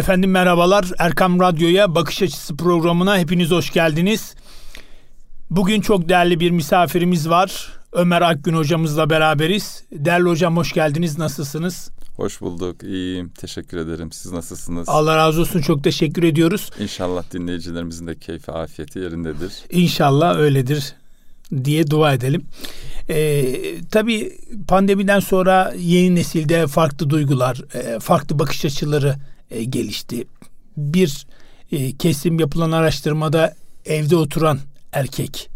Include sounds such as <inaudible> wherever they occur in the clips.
Efendim merhabalar. Erkam Radyo'ya Bakış Açısı programına hepiniz hoş geldiniz. Bugün çok değerli bir misafirimiz var. Ömer Akgün hocamızla beraberiz. Değerli hocam hoş geldiniz. Nasılsınız? Hoş bulduk. İyiyim. Teşekkür ederim. Siz nasılsınız? Allah razı olsun. Çok teşekkür ediyoruz. İnşallah dinleyicilerimizin de keyfi afiyeti yerindedir. İnşallah öyledir diye dua edelim. Ee, tabii pandemiden sonra yeni nesilde farklı duygular, e, farklı bakış açıları e, gelişti. Bir e, kesim yapılan araştırmada evde oturan erkek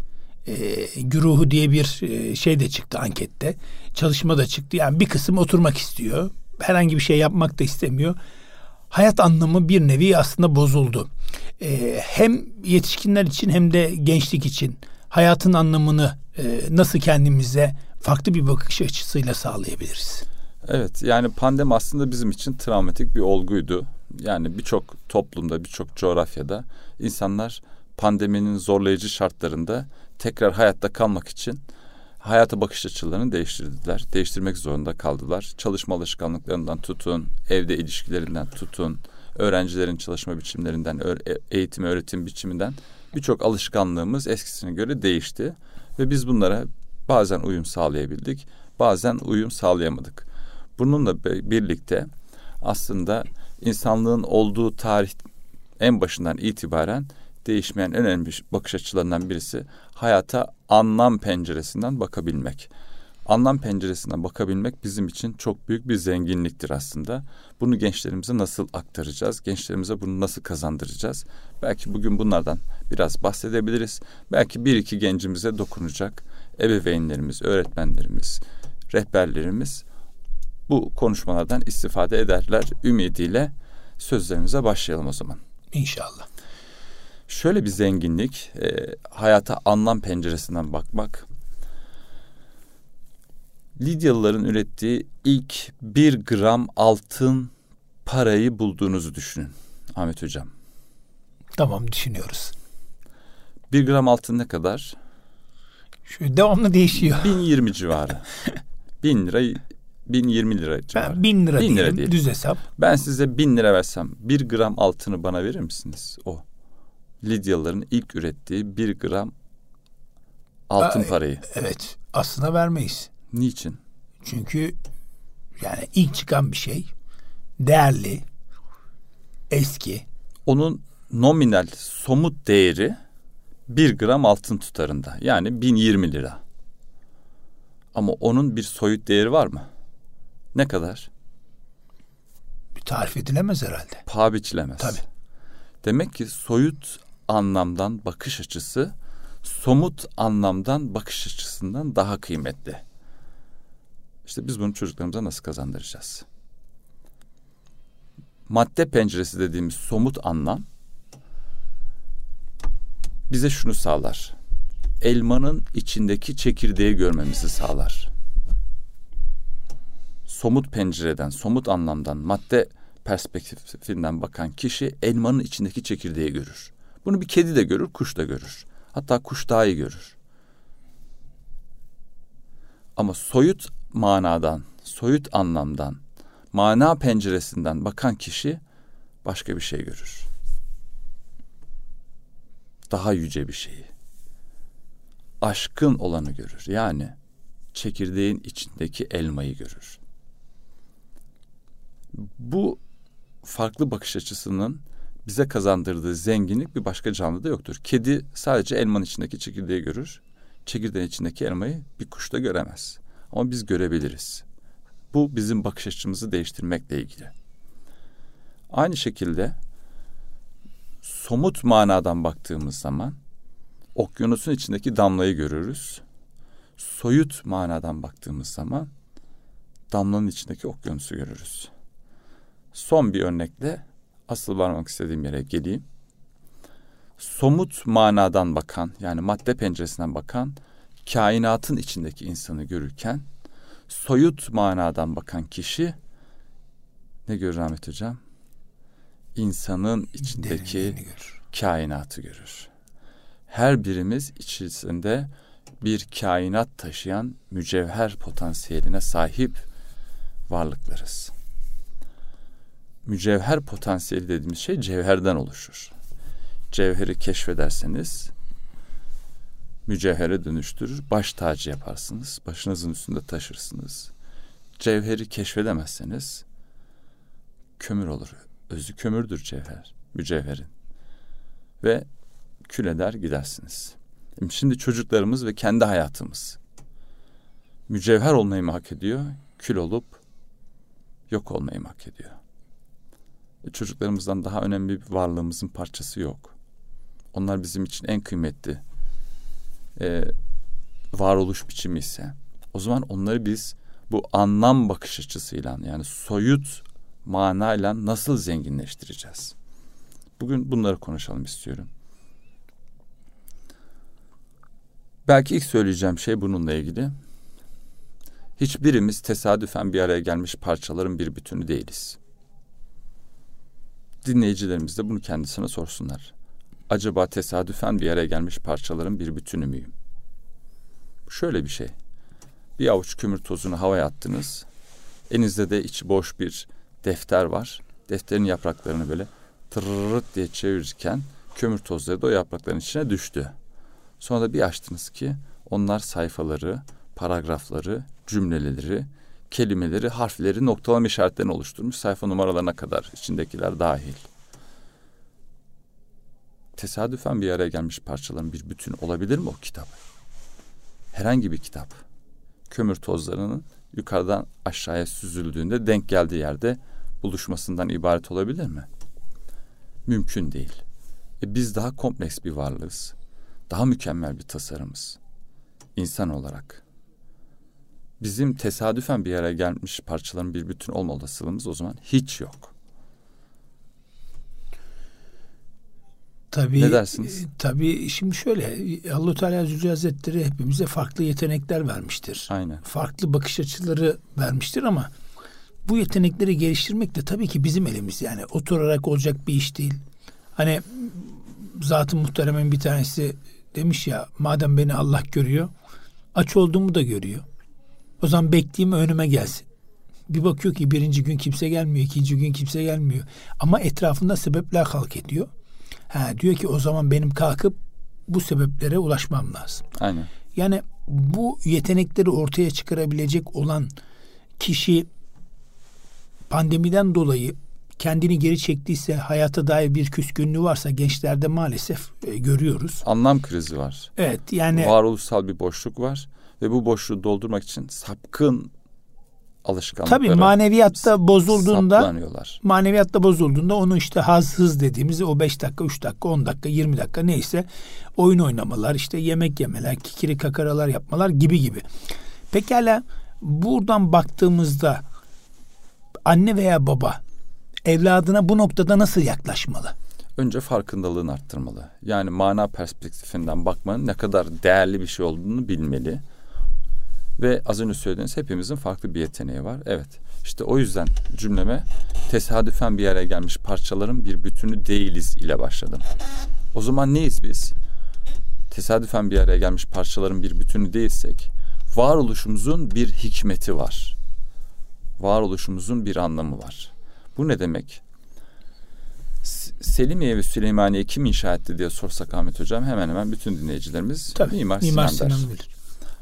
e, güruhu diye bir e, şey de çıktı ankette. Çalışma da çıktı. Yani bir kısım oturmak istiyor. Herhangi bir şey yapmak da istemiyor. Hayat anlamı bir nevi aslında bozuldu. E, hem yetişkinler için hem de gençlik için hayatın anlamını e, nasıl kendimize farklı bir bakış açısıyla sağlayabiliriz? Evet yani pandemi aslında bizim için travmatik bir olguydu. Yani birçok toplumda, birçok coğrafyada insanlar pandeminin zorlayıcı şartlarında tekrar hayatta kalmak için hayata bakış açılarını değiştirdiler. Değiştirmek zorunda kaldılar. Çalışma alışkanlıklarından tutun, evde ilişkilerinden tutun, öğrencilerin çalışma biçimlerinden, e, eğitim öğretim biçiminden birçok alışkanlığımız eskisine göre değişti ve biz bunlara bazen uyum sağlayabildik, bazen uyum sağlayamadık. Bununla birlikte aslında insanlığın olduğu tarih en başından itibaren değişmeyen en önemli bakış açılarından birisi hayata anlam penceresinden bakabilmek. Anlam penceresinden bakabilmek bizim için çok büyük bir zenginliktir aslında. Bunu gençlerimize nasıl aktaracağız? Gençlerimize bunu nasıl kazandıracağız? Belki bugün bunlardan biraz bahsedebiliriz. Belki bir iki gencimize dokunacak ebeveynlerimiz, öğretmenlerimiz, rehberlerimiz bu konuşmalardan istifade ederler ümidiyle sözlerimize başlayalım o zaman. İnşallah. Şöyle bir zenginlik, e, hayata anlam penceresinden bakmak. Lidyalıların ürettiği ilk bir gram altın parayı bulduğunuzu düşünün Ahmet Hocam. Tamam düşünüyoruz. Bir gram altın ne kadar? Şöyle devamlı değişiyor. 1020 civarı. <laughs> 1000 lira 1020 lira civarı. Ben 1000 lira, bin lira diyelim, diyelim. Düz hesap. Ben size 1000 lira versem bir gram altını bana verir misiniz? O. Lidyalıların ilk ürettiği bir gram altın Aa, parayı. Evet. Aslında vermeyiz. Niçin? Çünkü yani ilk çıkan bir şey değerli, eski. Onun nominal somut değeri bir gram altın tutarında. Yani 1020 lira. Ama onun bir soyut değeri var mı? Ne kadar? Bir tarif edilemez herhalde. Paha biçilemez. Tabii. Demek ki soyut anlamdan bakış açısı somut anlamdan bakış açısından daha kıymetli. İşte biz bunu çocuklarımıza nasıl kazandıracağız? Madde penceresi dediğimiz somut anlam bize şunu sağlar. Elmanın içindeki çekirdeği görmemizi sağlar. Somut pencereden, somut anlamdan, madde perspektifinden bakan kişi elmanın içindeki çekirdeği görür. Bunu bir kedi de görür, kuş da görür. Hatta kuş daha iyi görür. Ama soyut manadan, soyut anlamdan, mana penceresinden bakan kişi başka bir şey görür. Daha yüce bir şeyi. Aşkın olanı görür. Yani çekirdeğin içindeki elmayı görür. Bu farklı bakış açısının bize kazandırdığı zenginlik bir başka canlıda yoktur. Kedi sadece elmanın içindeki çekirdeği görür. Çekirdeğin içindeki elmayı bir kuş da göremez. Ama biz görebiliriz. Bu bizim bakış açımızı değiştirmekle ilgili. Aynı şekilde somut manadan baktığımız zaman okyanusun içindeki damlayı görürüz. Soyut manadan baktığımız zaman damlanın içindeki okyanusu görürüz. Son bir örnekle asıl varmak istediğim yere geleyim. Somut manadan bakan yani madde penceresinden bakan kainatın içindeki insanı görürken soyut manadan bakan kişi ne görür Ahmet Hocam? İnsanın içindeki görür. kainatı görür. Her birimiz içerisinde bir kainat taşıyan mücevher potansiyeline sahip varlıklarız. Mücevher potansiyeli dediğimiz şey cevherden oluşur. Cevheri keşfederseniz mücevhere dönüştürür, baş tacı yaparsınız, başınızın üstünde taşırsınız. Cevheri keşfedemezseniz kömür olur. Özü kömürdür cevher, mücevherin. Ve kül eder gidersiniz. Şimdi çocuklarımız ve kendi hayatımız mücevher olmayı mı hak ediyor, kül olup yok olmayı mı hak ediyor? Çocuklarımızdan daha önemli bir varlığımızın parçası yok. Onlar bizim için en kıymetli e, varoluş biçimi ise o zaman onları biz bu anlam bakış açısıyla yani soyut manayla nasıl zenginleştireceğiz? Bugün bunları konuşalım istiyorum. Belki ilk söyleyeceğim şey bununla ilgili. Hiçbirimiz tesadüfen bir araya gelmiş parçaların bir bütünü değiliz. Dinleyicilerimiz de bunu kendisine sorsunlar. Acaba tesadüfen bir araya gelmiş parçaların bir bütünü müyüm? Şöyle bir şey. Bir avuç kümür tozunu havaya attınız. Elinizde de içi boş bir defter var. Defterin yapraklarını böyle tırırırt diye çevirirken kömür tozları da o yaprakların içine düştü. Sonra da bir açtınız ki onlar sayfaları, paragrafları, cümleleri, kelimeleri, harfleri, noktalama işaretlerini oluşturmuş sayfa numaralarına kadar içindekiler dahil. Tesadüfen bir araya gelmiş parçaların bir bütün olabilir mi o kitap? Herhangi bir kitap. Kömür tozlarının yukarıdan aşağıya süzüldüğünde denk geldiği yerde buluşmasından ibaret olabilir mi? Mümkün değil. E biz daha kompleks bir varlığız. Daha mükemmel bir tasarımız. İnsan olarak bizim tesadüfen bir yere gelmiş parçaların bir bütün olma olasılığımız o zaman hiç yok. Tabii, ne dersiniz? E, tabii şimdi şöyle allah Teala Zülcü Hazretleri hepimize farklı yetenekler vermiştir. Aynen. Farklı bakış açıları vermiştir ama bu yetenekleri geliştirmek de tabii ki bizim elimiz. Yani oturarak olacak bir iş değil. Hani zatın muhteremin bir tanesi demiş ya madem beni Allah görüyor aç olduğumu da görüyor. O zaman bekleyeyim önüme gelsin. Bir bakıyor ki birinci gün kimse gelmiyor, ikinci gün kimse gelmiyor. Ama etrafında sebepler halk ediyor. Ha, diyor ki o zaman benim kalkıp bu sebeplere ulaşmam lazım. Aynen. Yani bu yetenekleri ortaya çıkarabilecek olan kişi pandemiden dolayı kendini geri çektiyse hayata dair bir küskünlüğü varsa gençlerde maalesef e, görüyoruz. Anlam krizi var. Evet yani varoluşsal bir boşluk var ve bu boşluğu doldurmak için sapkın alışkanlıklara Tabii maneviyatta bozulduğunda maneviyatta bozulduğunda onu işte hazsız dediğimiz o beş dakika, üç dakika, on dakika, yirmi dakika neyse oyun oynamalar, işte yemek yemeler, kikiri kakaralar yapmalar gibi gibi. Pekala buradan baktığımızda anne veya baba evladına bu noktada nasıl yaklaşmalı? Önce farkındalığını arttırmalı. Yani mana perspektifinden bakmanın ne kadar değerli bir şey olduğunu bilmeli. Ve az önce söylediğiniz hepimizin farklı bir yeteneği var. Evet. İşte o yüzden cümleme tesadüfen bir yere gelmiş parçaların bir bütünü değiliz ile başladım. O zaman neyiz biz? Tesadüfen bir araya gelmiş parçaların bir bütünü değilsek varoluşumuzun bir hikmeti var. Varoluşumuzun bir anlamı var. Bu ne demek? Selimiye ve Süleymaniye kim inşa etti diye sorsak Ahmet Hocam hemen hemen bütün dinleyicilerimiz Tabii, Mimar, Mimar Sinan, Sinan bilir.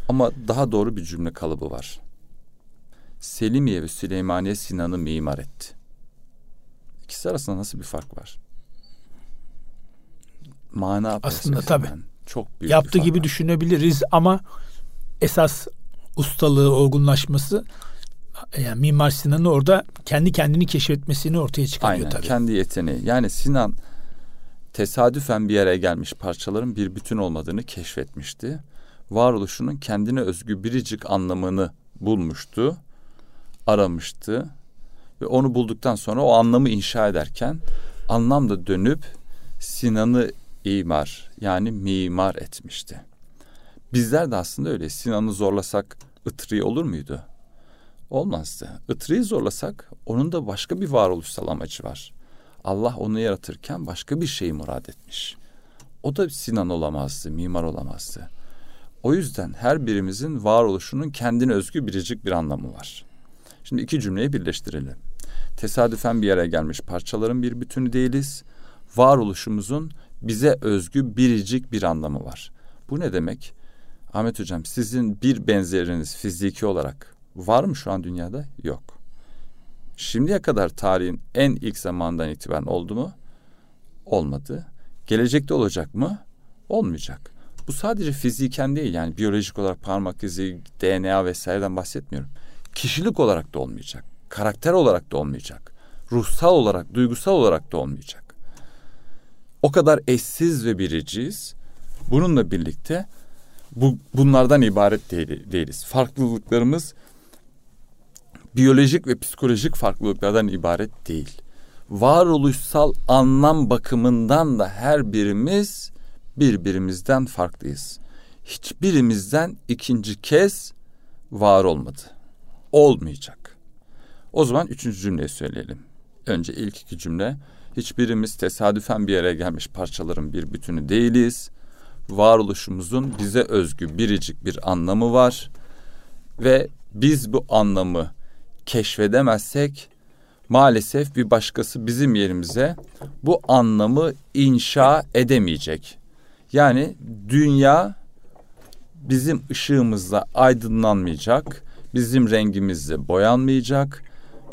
Ama daha doğru bir cümle kalıbı var. Selimiye ve Süleymaniye Sinan'ı mimar etti. İkisi arasında nasıl bir fark var? Mana aslında tabii çok büyük yaptığı gibi var. düşünebiliriz ama esas ustalığı, olgunlaşması yani Mimar Sinan'ın orada kendi kendini keşfetmesini ortaya çıkarıyor Aynen, tabii. kendi yeteneği. Yani Sinan tesadüfen bir yere gelmiş parçaların bir bütün olmadığını keşfetmişti varoluşunun kendine özgü biricik anlamını bulmuştu, aramıştı ve onu bulduktan sonra o anlamı inşa ederken anlam da dönüp Sinan'ı imar yani mimar etmişti. Bizler de aslında öyle. Sinan'ı zorlasak Itri'yi olur muydu? Olmazdı. Itri'yi zorlasak onun da başka bir varoluşsal amacı var. Allah onu yaratırken başka bir şeyi murad etmiş. O da Sinan olamazdı, mimar olamazdı. O yüzden her birimizin varoluşunun kendine özgü biricik bir anlamı var. Şimdi iki cümleyi birleştirelim. Tesadüfen bir yere gelmiş parçaların bir bütünü değiliz. Varoluşumuzun bize özgü biricik bir anlamı var. Bu ne demek? Ahmet Hocam sizin bir benzeriniz fiziki olarak var mı şu an dünyada? Yok. Şimdiye kadar tarihin en ilk zamandan itibaren oldu mu? Olmadı. Gelecekte olacak mı? Olmayacak. Bu sadece fiziken değil yani biyolojik olarak parmak izi, DNA vesaireden bahsetmiyorum. Kişilik olarak da olmayacak. Karakter olarak da olmayacak. Ruhsal olarak, duygusal olarak da olmayacak. O kadar eşsiz ve biriciyiz. Bununla birlikte bu bunlardan ibaret değil, değiliz. Farklılıklarımız biyolojik ve psikolojik farklılıklardan ibaret değil. Varoluşsal anlam bakımından da her birimiz birbirimizden farklıyız. Hiçbirimizden ikinci kez var olmadı. Olmayacak. O zaman üçüncü cümleyi söyleyelim. Önce ilk iki cümle. Hiçbirimiz tesadüfen bir yere gelmiş parçaların bir bütünü değiliz. Varoluşumuzun bize özgü biricik bir anlamı var. Ve biz bu anlamı keşfedemezsek maalesef bir başkası bizim yerimize bu anlamı inşa edemeyecek. Yani dünya bizim ışığımızla aydınlanmayacak, bizim rengimizle boyanmayacak,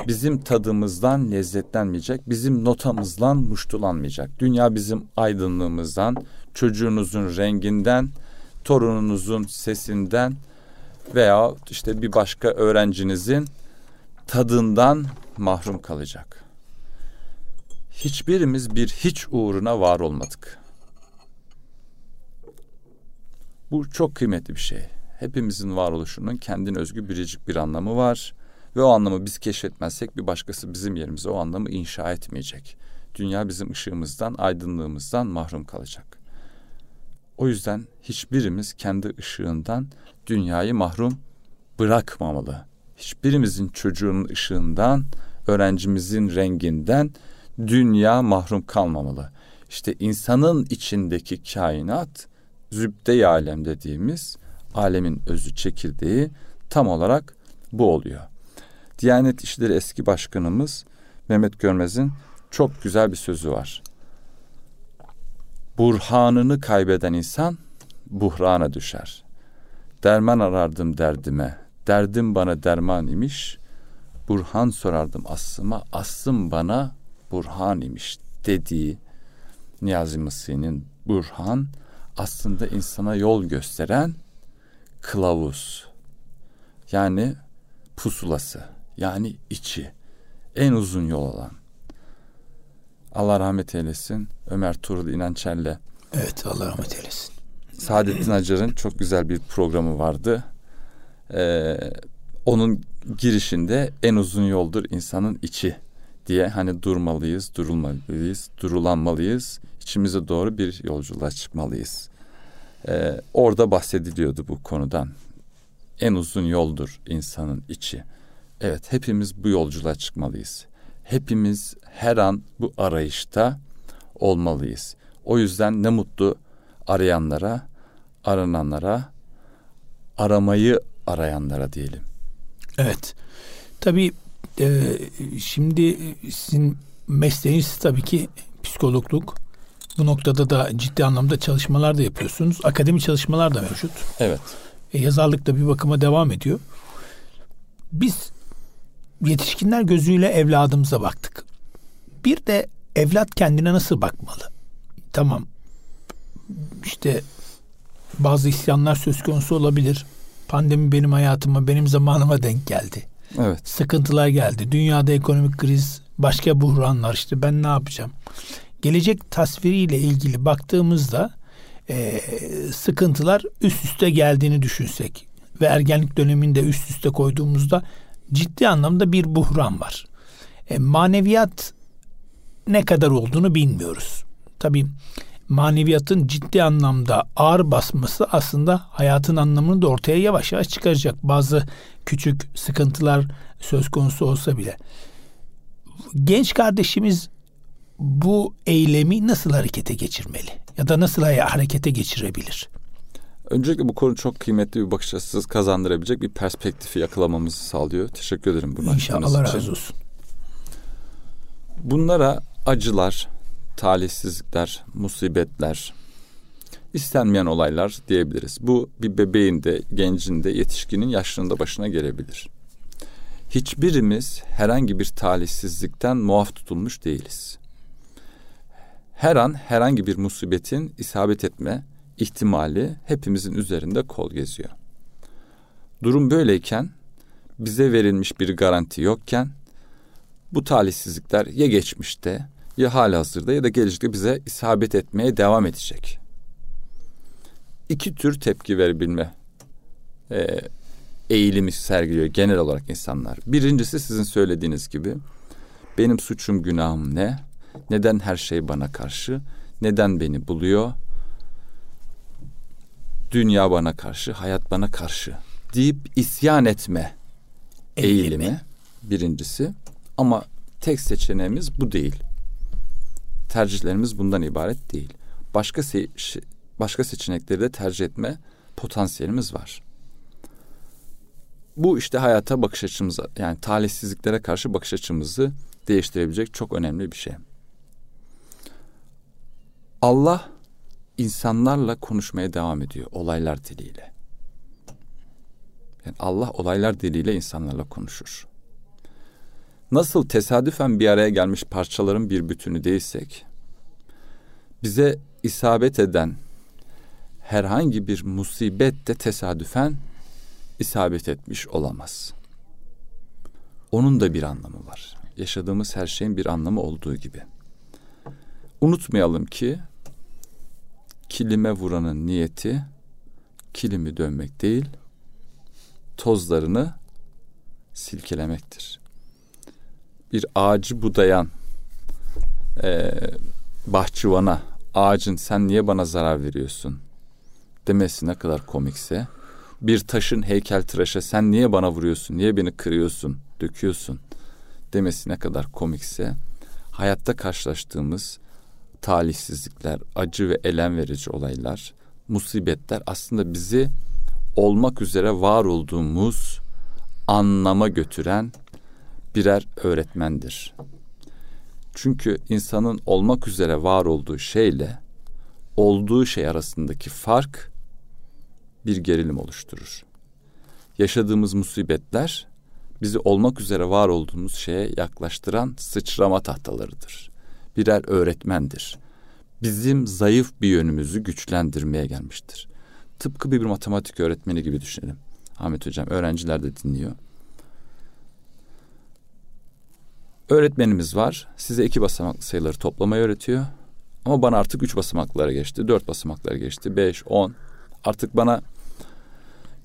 bizim tadımızdan lezzetlenmeyecek, bizim notamızdan muştulanmayacak. Dünya bizim aydınlığımızdan, çocuğunuzun renginden, torununuzun sesinden veya işte bir başka öğrencinizin tadından mahrum kalacak. Hiçbirimiz bir hiç uğruna var olmadık. Bu çok kıymetli bir şey. Hepimizin varoluşunun kendine özgü biricik bir anlamı var. Ve o anlamı biz keşfetmezsek bir başkası bizim yerimize o anlamı inşa etmeyecek. Dünya bizim ışığımızdan, aydınlığımızdan mahrum kalacak. O yüzden hiçbirimiz kendi ışığından dünyayı mahrum bırakmamalı. Hiçbirimizin çocuğunun ışığından, öğrencimizin renginden dünya mahrum kalmamalı. İşte insanın içindeki kainat zübde alem dediğimiz alemin özü çekirdeği tam olarak bu oluyor. Diyanet İşleri eski başkanımız Mehmet Görmez'in çok güzel bir sözü var. Burhanını kaybeden insan buhrana düşer. Derman arardım derdime, derdim bana derman imiş. Burhan sorardım aslıma, aslım bana burhan imiş dediği Niyazi Mısri'nin Burhan aslında insana yol gösteren kılavuz. Yani pusulası, yani içi. En uzun yol olan. Allah rahmet eylesin. Ömer Tuğrul İnançer'le. Evet Allah rahmet eylesin. Saadettin Acar'ın çok güzel bir programı vardı. Ee, onun girişinde en uzun yoldur insanın içi diye hani durmalıyız, durulmalıyız, durulanmalıyız. İçimize doğru bir yolculuğa çıkmalıyız. Ee, orada bahsediliyordu bu konudan. En uzun yoldur insanın içi. Evet hepimiz bu yolculuğa çıkmalıyız. Hepimiz her an bu arayışta olmalıyız. O yüzden ne mutlu arayanlara, arananlara, aramayı arayanlara diyelim. Evet. Tabii e, şimdi sizin mesleğiniz tabii ki psikologluk. Bu noktada da ciddi anlamda çalışmalar da yapıyorsunuz. Akademi çalışmalar da mevcut. Evet. E, yazarlık da bir bakıma devam ediyor. Biz yetişkinler gözüyle evladımıza baktık. Bir de evlat kendine nasıl bakmalı? Tamam. İşte bazı isyanlar söz konusu olabilir. Pandemi benim hayatıma, benim zamanıma denk geldi. Evet. Sıkıntılar geldi. Dünyada ekonomik kriz, başka buhranlar işte ben ne yapacağım? Gelecek tasviriyle ilgili baktığımızda e, sıkıntılar üst üste geldiğini düşünsek ve ergenlik döneminde üst üste koyduğumuzda ciddi anlamda bir buhran var. E, maneviyat ne kadar olduğunu bilmiyoruz. Tabii maneviyatın ciddi anlamda ağır basması aslında hayatın anlamını da ortaya yavaş yavaş çıkaracak. Bazı küçük sıkıntılar söz konusu olsa bile. Genç kardeşimiz bu eylemi nasıl harekete geçirmeli? Ya da nasıl harekete geçirebilir? Öncelikle bu konu çok kıymetli bir bakış açısı kazandırabilecek bir perspektifi yakalamamızı sağlıyor. Teşekkür ederim bunu İnşallah Allah razı olsun. Bunlara acılar, talihsizlikler, musibetler, istenmeyen olaylar diyebiliriz. Bu bir bebeğin de, gencin de, yetişkinin yaşlının da başına gelebilir. Hiçbirimiz herhangi bir talihsizlikten muaf tutulmuş değiliz. Her an herhangi bir musibetin isabet etme ihtimali hepimizin üzerinde kol geziyor. Durum böyleyken bize verilmiş bir garanti yokken bu talihsizlikler ya geçmişte ya hala hazırda ya da gelecekte bize isabet etmeye devam edecek. İki tür tepki verebilme e, eğilimi sergiliyor genel olarak insanlar. Birincisi sizin söylediğiniz gibi benim suçum günahım ne? Neden her şey bana karşı? Neden beni buluyor? Dünya bana karşı, hayat bana karşı deyip isyan etme eğilimi, eğilimi birincisi. Ama tek seçeneğimiz bu değil. Tercihlerimiz bundan ibaret değil. Başka se- başka seçenekleri de tercih etme potansiyelimiz var. Bu işte hayata bakış açımıza yani talihsizliklere karşı bakış açımızı değiştirebilecek çok önemli bir şey. Allah insanlarla konuşmaya devam ediyor olaylar diliyle. Yani Allah olaylar diliyle insanlarla konuşur. Nasıl tesadüfen bir araya gelmiş parçaların bir bütünü değilsek, bize isabet eden herhangi bir musibet de tesadüfen isabet etmiş olamaz. Onun da bir anlamı var. Yaşadığımız her şeyin bir anlamı olduğu gibi. Unutmayalım ki kilime vuranın niyeti kilimi dönmek değil, tozlarını silkelemektir. Bir ağacı budayan e, bahçıvana ağacın sen niye bana zarar veriyorsun demesi ne kadar komikse bir taşın heykel tıraşa sen niye bana vuruyorsun, niye beni kırıyorsun, döküyorsun demesi ne kadar komikse hayatta karşılaştığımız talihsizlikler, acı ve elem verici olaylar, musibetler aslında bizi olmak üzere var olduğumuz anlama götüren birer öğretmendir. Çünkü insanın olmak üzere var olduğu şeyle olduğu şey arasındaki fark bir gerilim oluşturur. Yaşadığımız musibetler bizi olmak üzere var olduğumuz şeye yaklaştıran sıçrama tahtalarıdır. Birer öğretmendir. Bizim zayıf bir yönümüzü güçlendirmeye gelmiştir. Tıpkı bir matematik öğretmeni gibi düşünelim. Ahmet Hocam öğrenciler de dinliyor. Öğretmenimiz var. Size iki basamaklı sayıları toplamayı öğretiyor. Ama bana artık üç basamaklara geçti. Dört basamaklara geçti. Beş, on. Artık bana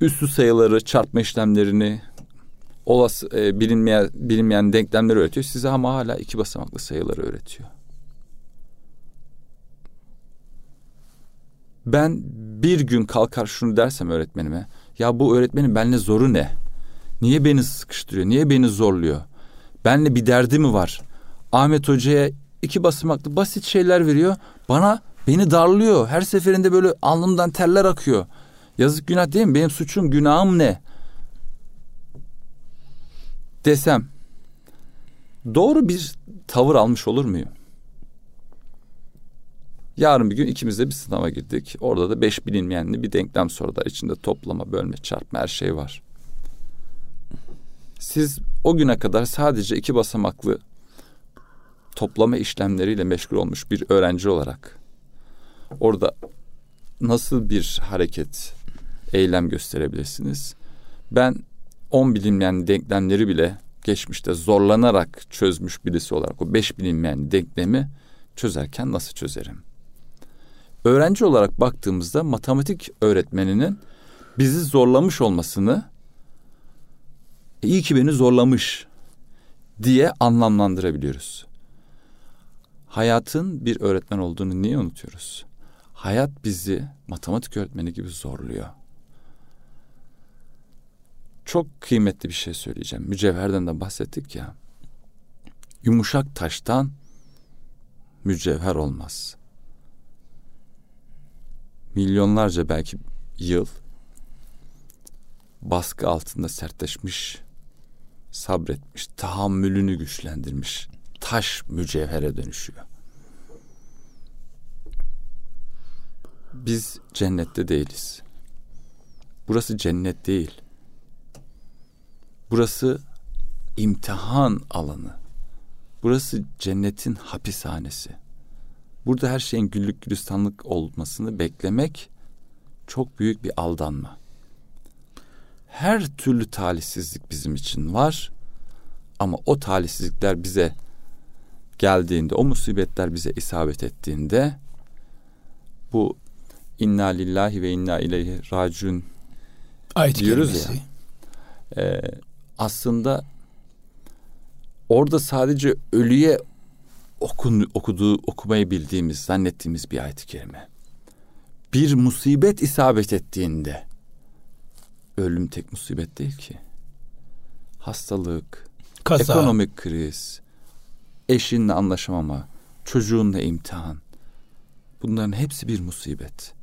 üstü sayıları, çarpma işlemlerini, olası e, bilinmeyen bilinmeyen denklemleri öğretiyor. Size ama hala iki basamaklı sayıları öğretiyor. Ben bir gün kalkar şunu dersem öğretmenime. Ya bu öğretmenin benimle zoru ne? Niye beni sıkıştırıyor? Niye beni zorluyor? Benle bir derdi mi var? Ahmet Hoca'ya iki basamaklı basit şeyler veriyor. Bana beni darlıyor. Her seferinde böyle alnımdan teller akıyor. Yazık günah değil mi? Benim suçum, günahım ne? Desem doğru bir tavır almış olur muyum? Yarın bir gün ikimiz de bir sınava girdik. Orada da beş bilinmeyenli bir denklem sordular. İçinde toplama, bölme, çarpma her şey var. Siz o güne kadar sadece iki basamaklı toplama işlemleriyle meşgul olmuş bir öğrenci olarak orada nasıl bir hareket, eylem gösterebilirsiniz? Ben on bilinmeyen denklemleri bile geçmişte zorlanarak çözmüş birisi olarak o beş bilinmeyen denklemi çözerken nasıl çözerim? Öğrenci olarak baktığımızda matematik öğretmeninin bizi zorlamış olmasını iyi ki beni zorlamış diye anlamlandırabiliyoruz. Hayatın bir öğretmen olduğunu niye unutuyoruz? Hayat bizi matematik öğretmeni gibi zorluyor. Çok kıymetli bir şey söyleyeceğim. Mücevherden de bahsettik ya. Yumuşak taştan mücevher olmaz. Milyonlarca belki yıl baskı altında sertleşmiş, sabretmiş, tahammülünü güçlendirmiş taş mücevhere dönüşüyor. Biz cennette değiliz. Burası cennet değil. Burası imtihan alanı. Burası cennetin hapishanesi. Burada her şeyin güllük gülistanlık olmasını beklemek çok büyük bir aldanma. Her türlü talihsizlik bizim için var ama o talihsizlikler bize geldiğinde, o musibetler bize isabet ettiğinde bu inna lillahi ve inna ileyhi racun Ayet diyoruz ya. E, aslında orada sadece ölüye okun, okuduğu, okumayı bildiğimiz, zannettiğimiz bir ayet-i kerime. Bir musibet isabet ettiğinde ölüm tek musibet değil ki. Hastalık, Kaza. ekonomik kriz, eşinle anlaşamama, çocuğunla imtihan. Bunların hepsi bir musibet.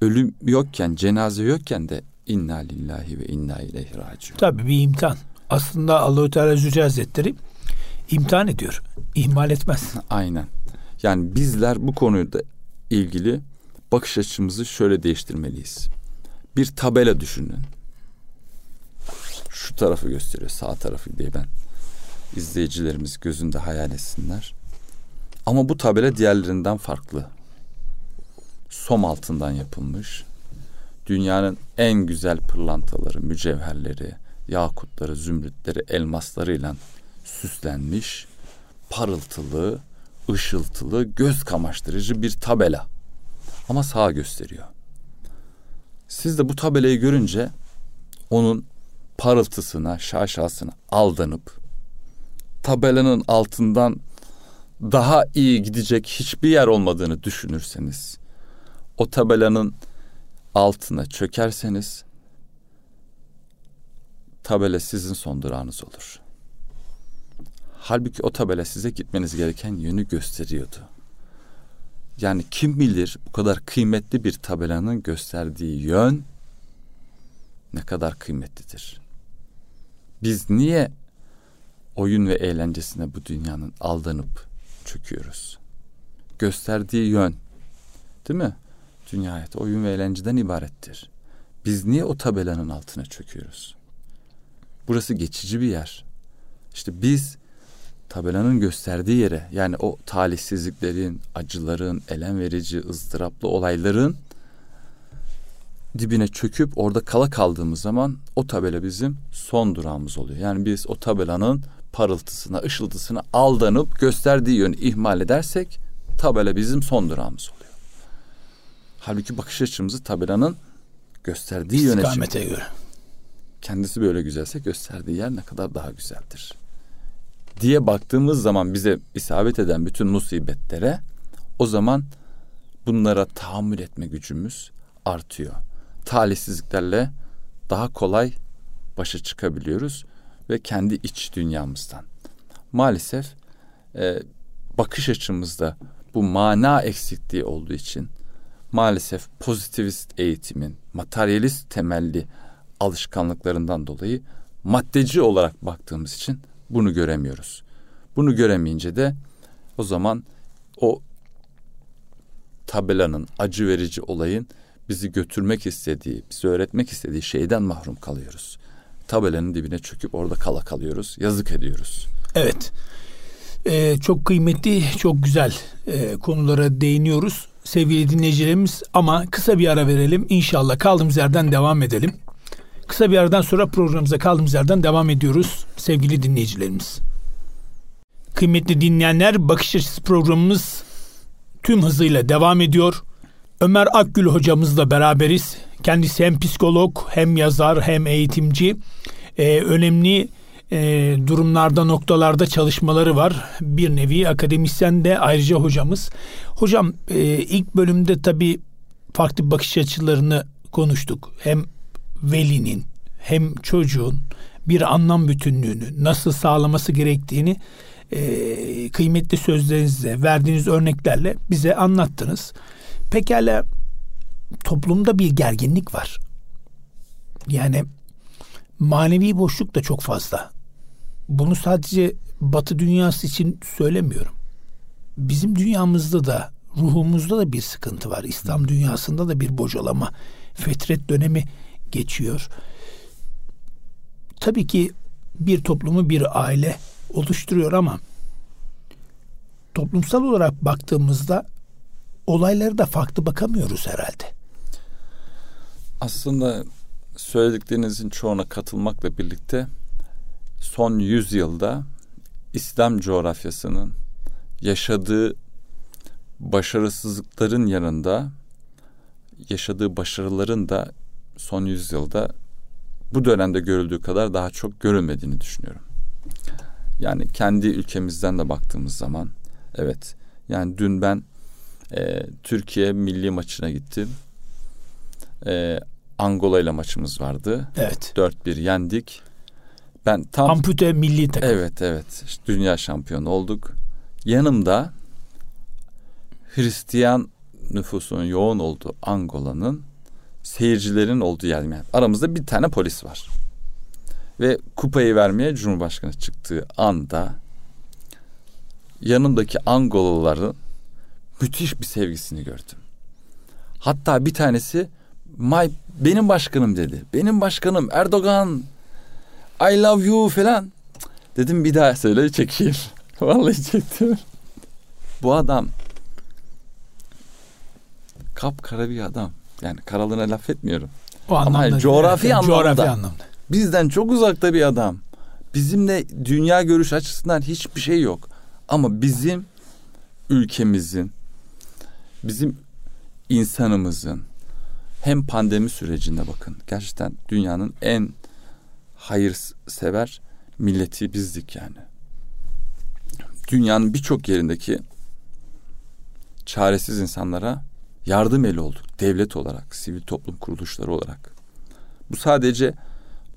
Ölüm yokken, cenaze yokken de inna lillahi ve inna ileyhi raciun. Tabii bir imtihan. Aslında Allahü Teala Zülcelal Hazretleri imtihan ediyor. İhmal etmez. Aynen. Yani bizler bu konuyla ilgili bakış açımızı şöyle değiştirmeliyiz. Bir tabela düşünün. Şu tarafı gösteriyor, sağ tarafı diye ben izleyicilerimiz gözünde hayal etsinler. Ama bu tabela diğerlerinden farklı. Som altından yapılmış. Dünyanın en güzel pırlantaları, mücevherleri, yakutları, zümrütleri, elmaslarıyla süslenmiş, parıltılı, ışıltılı, göz kamaştırıcı bir tabela. Ama sağa gösteriyor. Siz de bu tabelayı görünce onun parıltısına, şaşasına aldanıp tabelanın altından daha iyi gidecek hiçbir yer olmadığını düşünürseniz o tabelanın altına çökerseniz tabela sizin son durağınız olur. Halbuki o tabela size gitmeniz gereken yönü gösteriyordu. Yani kim bilir bu kadar kıymetli bir tabelanın gösterdiği yön ne kadar kıymetlidir. Biz niye oyun ve eğlencesine bu dünyanın aldanıp çöküyoruz? Gösterdiği yön değil mi? Dünya hayatı oyun ve eğlenceden ibarettir. Biz niye o tabelanın altına çöküyoruz? Burası geçici bir yer. İşte biz tabelanın gösterdiği yere yani o talihsizliklerin, acıların, elem verici, ızdıraplı olayların dibine çöküp orada kala kaldığımız zaman o tabela bizim son durağımız oluyor. Yani biz o tabelanın parıltısına, ışıltısına aldanıp gösterdiği yönü ihmal edersek tabela bizim son durağımız oluyor. Halbuki bakış açımızı tabelanın gösterdiği yöne göre. Kendisi böyle güzelse gösterdiği yer ne kadar daha güzeldir. Diye baktığımız zaman bize isabet eden bütün musibetlere o zaman bunlara tahammül etme gücümüz artıyor. Talihsizliklerle daha kolay başa çıkabiliyoruz ve kendi iç dünyamızdan. Maalesef e, bakış açımızda bu mana eksikliği olduğu için maalesef pozitivist eğitimin, materyalist temelli alışkanlıklarından dolayı maddeci olarak baktığımız için bunu göremiyoruz. Bunu göremeyince de o zaman o tabelanın acı verici olayın bizi götürmek istediği, bizi öğretmek istediği şeyden mahrum kalıyoruz. Tabelanın dibine çöküp orada kala kalıyoruz. Yazık ediyoruz. Evet. Ee, çok kıymetli, çok güzel e, konulara değiniyoruz sevgili dinleyicilerimiz ama kısa bir ara verelim. İnşallah kaldığımız yerden devam edelim. Kısa bir aradan sonra programımıza kaldığımız yerden devam ediyoruz sevgili dinleyicilerimiz. Kıymetli dinleyenler Bakış Açısı programımız tüm hızıyla devam ediyor. Ömer Akgül hocamızla beraberiz. Kendisi hem psikolog hem yazar hem eğitimci. Ee, önemli e, durumlarda noktalarda çalışmaları var. Bir nevi akademisyen de ayrıca hocamız. Hocam e, ilk bölümde tabii farklı bakış açılarını konuştuk. Hem velinin hem çocuğun bir anlam bütünlüğünü nasıl sağlaması gerektiğini e, kıymetli sözlerinizle verdiğiniz örneklerle bize anlattınız. Pekala toplumda bir gerginlik var. Yani manevi boşluk da çok fazla bunu sadece Batı dünyası için söylemiyorum. Bizim dünyamızda da ruhumuzda da bir sıkıntı var. İslam dünyasında da bir bocalama, fetret dönemi geçiyor. Tabii ki bir toplumu bir aile oluşturuyor ama toplumsal olarak baktığımızda olayları da farklı bakamıyoruz herhalde. Aslında söylediklerinizin çoğuna katılmakla birlikte son 100 yılda İslam coğrafyasının yaşadığı başarısızlıkların yanında yaşadığı başarıların da son yüzyılda bu dönemde görüldüğü kadar daha çok görülmediğini düşünüyorum. Yani kendi ülkemizden de baktığımız zaman evet yani dün ben e, Türkiye milli maçına gittim. E, Angola ile maçımız vardı. Evet. 4-1 yendik. Ben tam ampute milli takım. Evet evet. İşte dünya şampiyonu olduk. Yanımda Hristiyan nüfusunun yoğun olduğu Angola'nın seyircilerin olduğu yer. Yani aramızda bir tane polis var. Ve kupayı vermeye Cumhurbaşkanı çıktığı anda yanındaki Angolalıların müthiş bir sevgisini gördüm. Hatta bir tanesi My, benim başkanım dedi. Benim başkanım Erdoğan I love you falan. Dedim bir daha söyle çekeyim. <laughs> Vallahi çektim. Bu adam kapkara bir adam. Yani karalığına laf etmiyorum. O Ama anlamda, coğrafi anlamda. Coğrafi anlamda. Bizden çok uzakta bir adam. Bizimle dünya görüş açısından hiçbir şey yok. Ama bizim ülkemizin, bizim insanımızın hem pandemi sürecinde bakın gerçekten dünyanın en hayırsever milleti bizdik yani. Dünyanın birçok yerindeki çaresiz insanlara yardım eli olduk. Devlet olarak, sivil toplum kuruluşları olarak. Bu sadece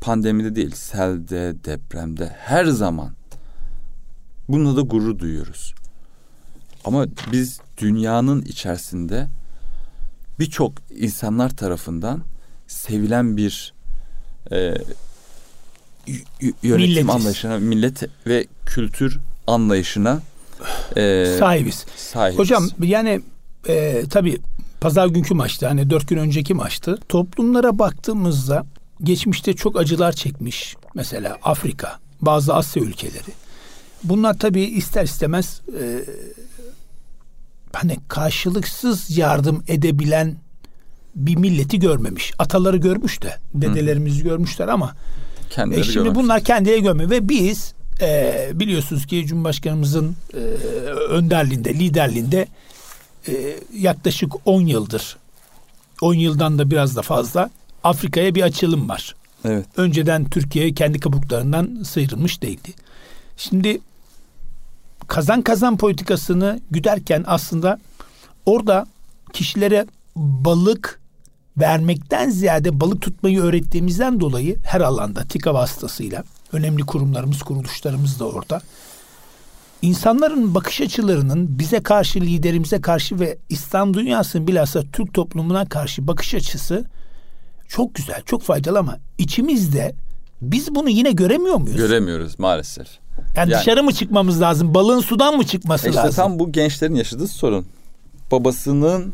pandemide değil, selde, depremde her zaman bununla da gurur duyuyoruz. Ama biz dünyanın içerisinde birçok insanlar tarafından sevilen bir e, yönetim Milletiz. anlayışına, millet ve kültür anlayışına e, Sahibiz. sahibiz. Hocam yani e, tabii pazar günkü maçtı hani dört gün önceki maçtı. Toplumlara baktığımızda geçmişte çok acılar çekmiş. Mesela Afrika, bazı Asya ülkeleri. Bunlar tabii ister istemez e, hani karşılıksız yardım edebilen bir milleti görmemiş. Ataları görmüş de, dedelerimizi görmüşler ama Kendileri e şimdi görmemiş. bunlar kendileri görmüyor ve biz e, biliyorsunuz ki Cumhurbaşkanımızın e, önderliğinde, liderliğinde e, yaklaşık 10 yıldır 10 yıldan da biraz da fazla Afrika'ya bir açılım var. Evet. Önceden Türkiye kendi kabuklarından sıyrılmış değildi. Şimdi kazan kazan politikasını güderken aslında orada kişilere balık vermekten ziyade balık tutmayı öğrettiğimizden dolayı her alanda TİKA vasıtasıyla önemli kurumlarımız, kuruluşlarımız da orada. İnsanların bakış açılarının bize karşı, liderimize karşı ve İslam dünyasının bilhassa Türk toplumuna karşı bakış açısı çok güzel, çok faydalı ama içimizde biz bunu yine göremiyor muyuz? Göremiyoruz maalesef. yani, yani- dışarı mı çıkmamız lazım? Balığın sudan mı çıkması İşte lazım? tam bu gençlerin yaşadığı sorun. Babasının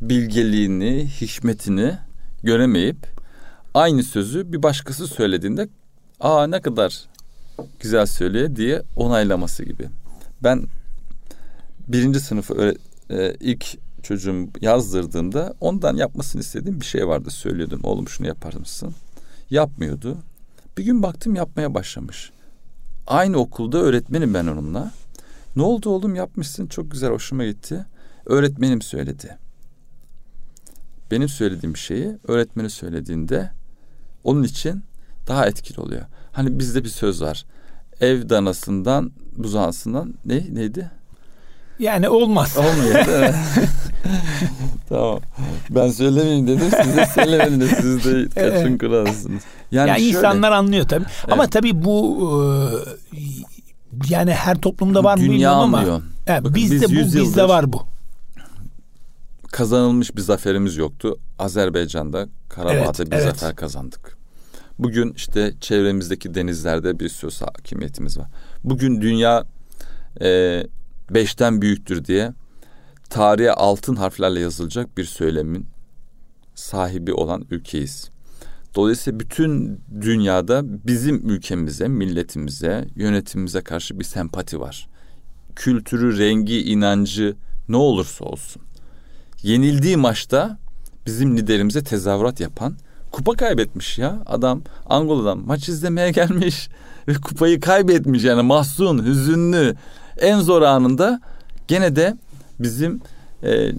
bilgeliğini, hikmetini göremeyip aynı sözü bir başkası söylediğinde aa ne kadar güzel söylüyor diye onaylaması gibi. Ben birinci sınıfı öğre- e, ilk çocuğum yazdırdığımda ondan yapmasını istediğim bir şey vardı söylüyordum. Oğlum şunu yapar mısın? Yapmıyordu. Bir gün baktım yapmaya başlamış. Aynı okulda öğretmenim ben onunla. Ne oldu oğlum yapmışsın çok güzel hoşuma gitti. Öğretmenim söyledi. Benim söylediğim şeyi öğretmeni söylediğinde onun için daha etkili oluyor. Hani bizde bir söz var. Ev danasından buzağısından ne neydi? Yani olmaz. Olmuyor <laughs> tamam. Ben söylemeyeyim dedim. Siz de söylemediniz. Siz de kaçın kralsınız. Yani, şöyle- insanlar anlıyor tabii. Ama tabii bu e, yani her toplumda var mı bilmiyorum ama anlıyor. evet, Bakın bizde biz bu 100 bizde var bu. kazanılmış bir zaferimiz yoktu. Azerbaycan'da Karabağ'da Evet, bir evet. zafer kazandık. Bugün işte çevremizdeki denizlerde bir söz hakimiyetimiz var. Bugün dünya e, beşten büyüktür diye tarihe altın harflerle yazılacak bir söylemin sahibi olan ülkeyiz. Dolayısıyla bütün dünyada bizim ülkemize, milletimize, yönetimimize karşı bir sempati var. Kültürü, rengi, inancı ne olursa olsun. Yenildiği maçta bizim liderimize tezahürat yapan kupa kaybetmiş ya. Adam Angola'dan maç izlemeye gelmiş <laughs> ve kupayı kaybetmiş yani mahzun, hüzünlü. En zor anında gene de bizim e,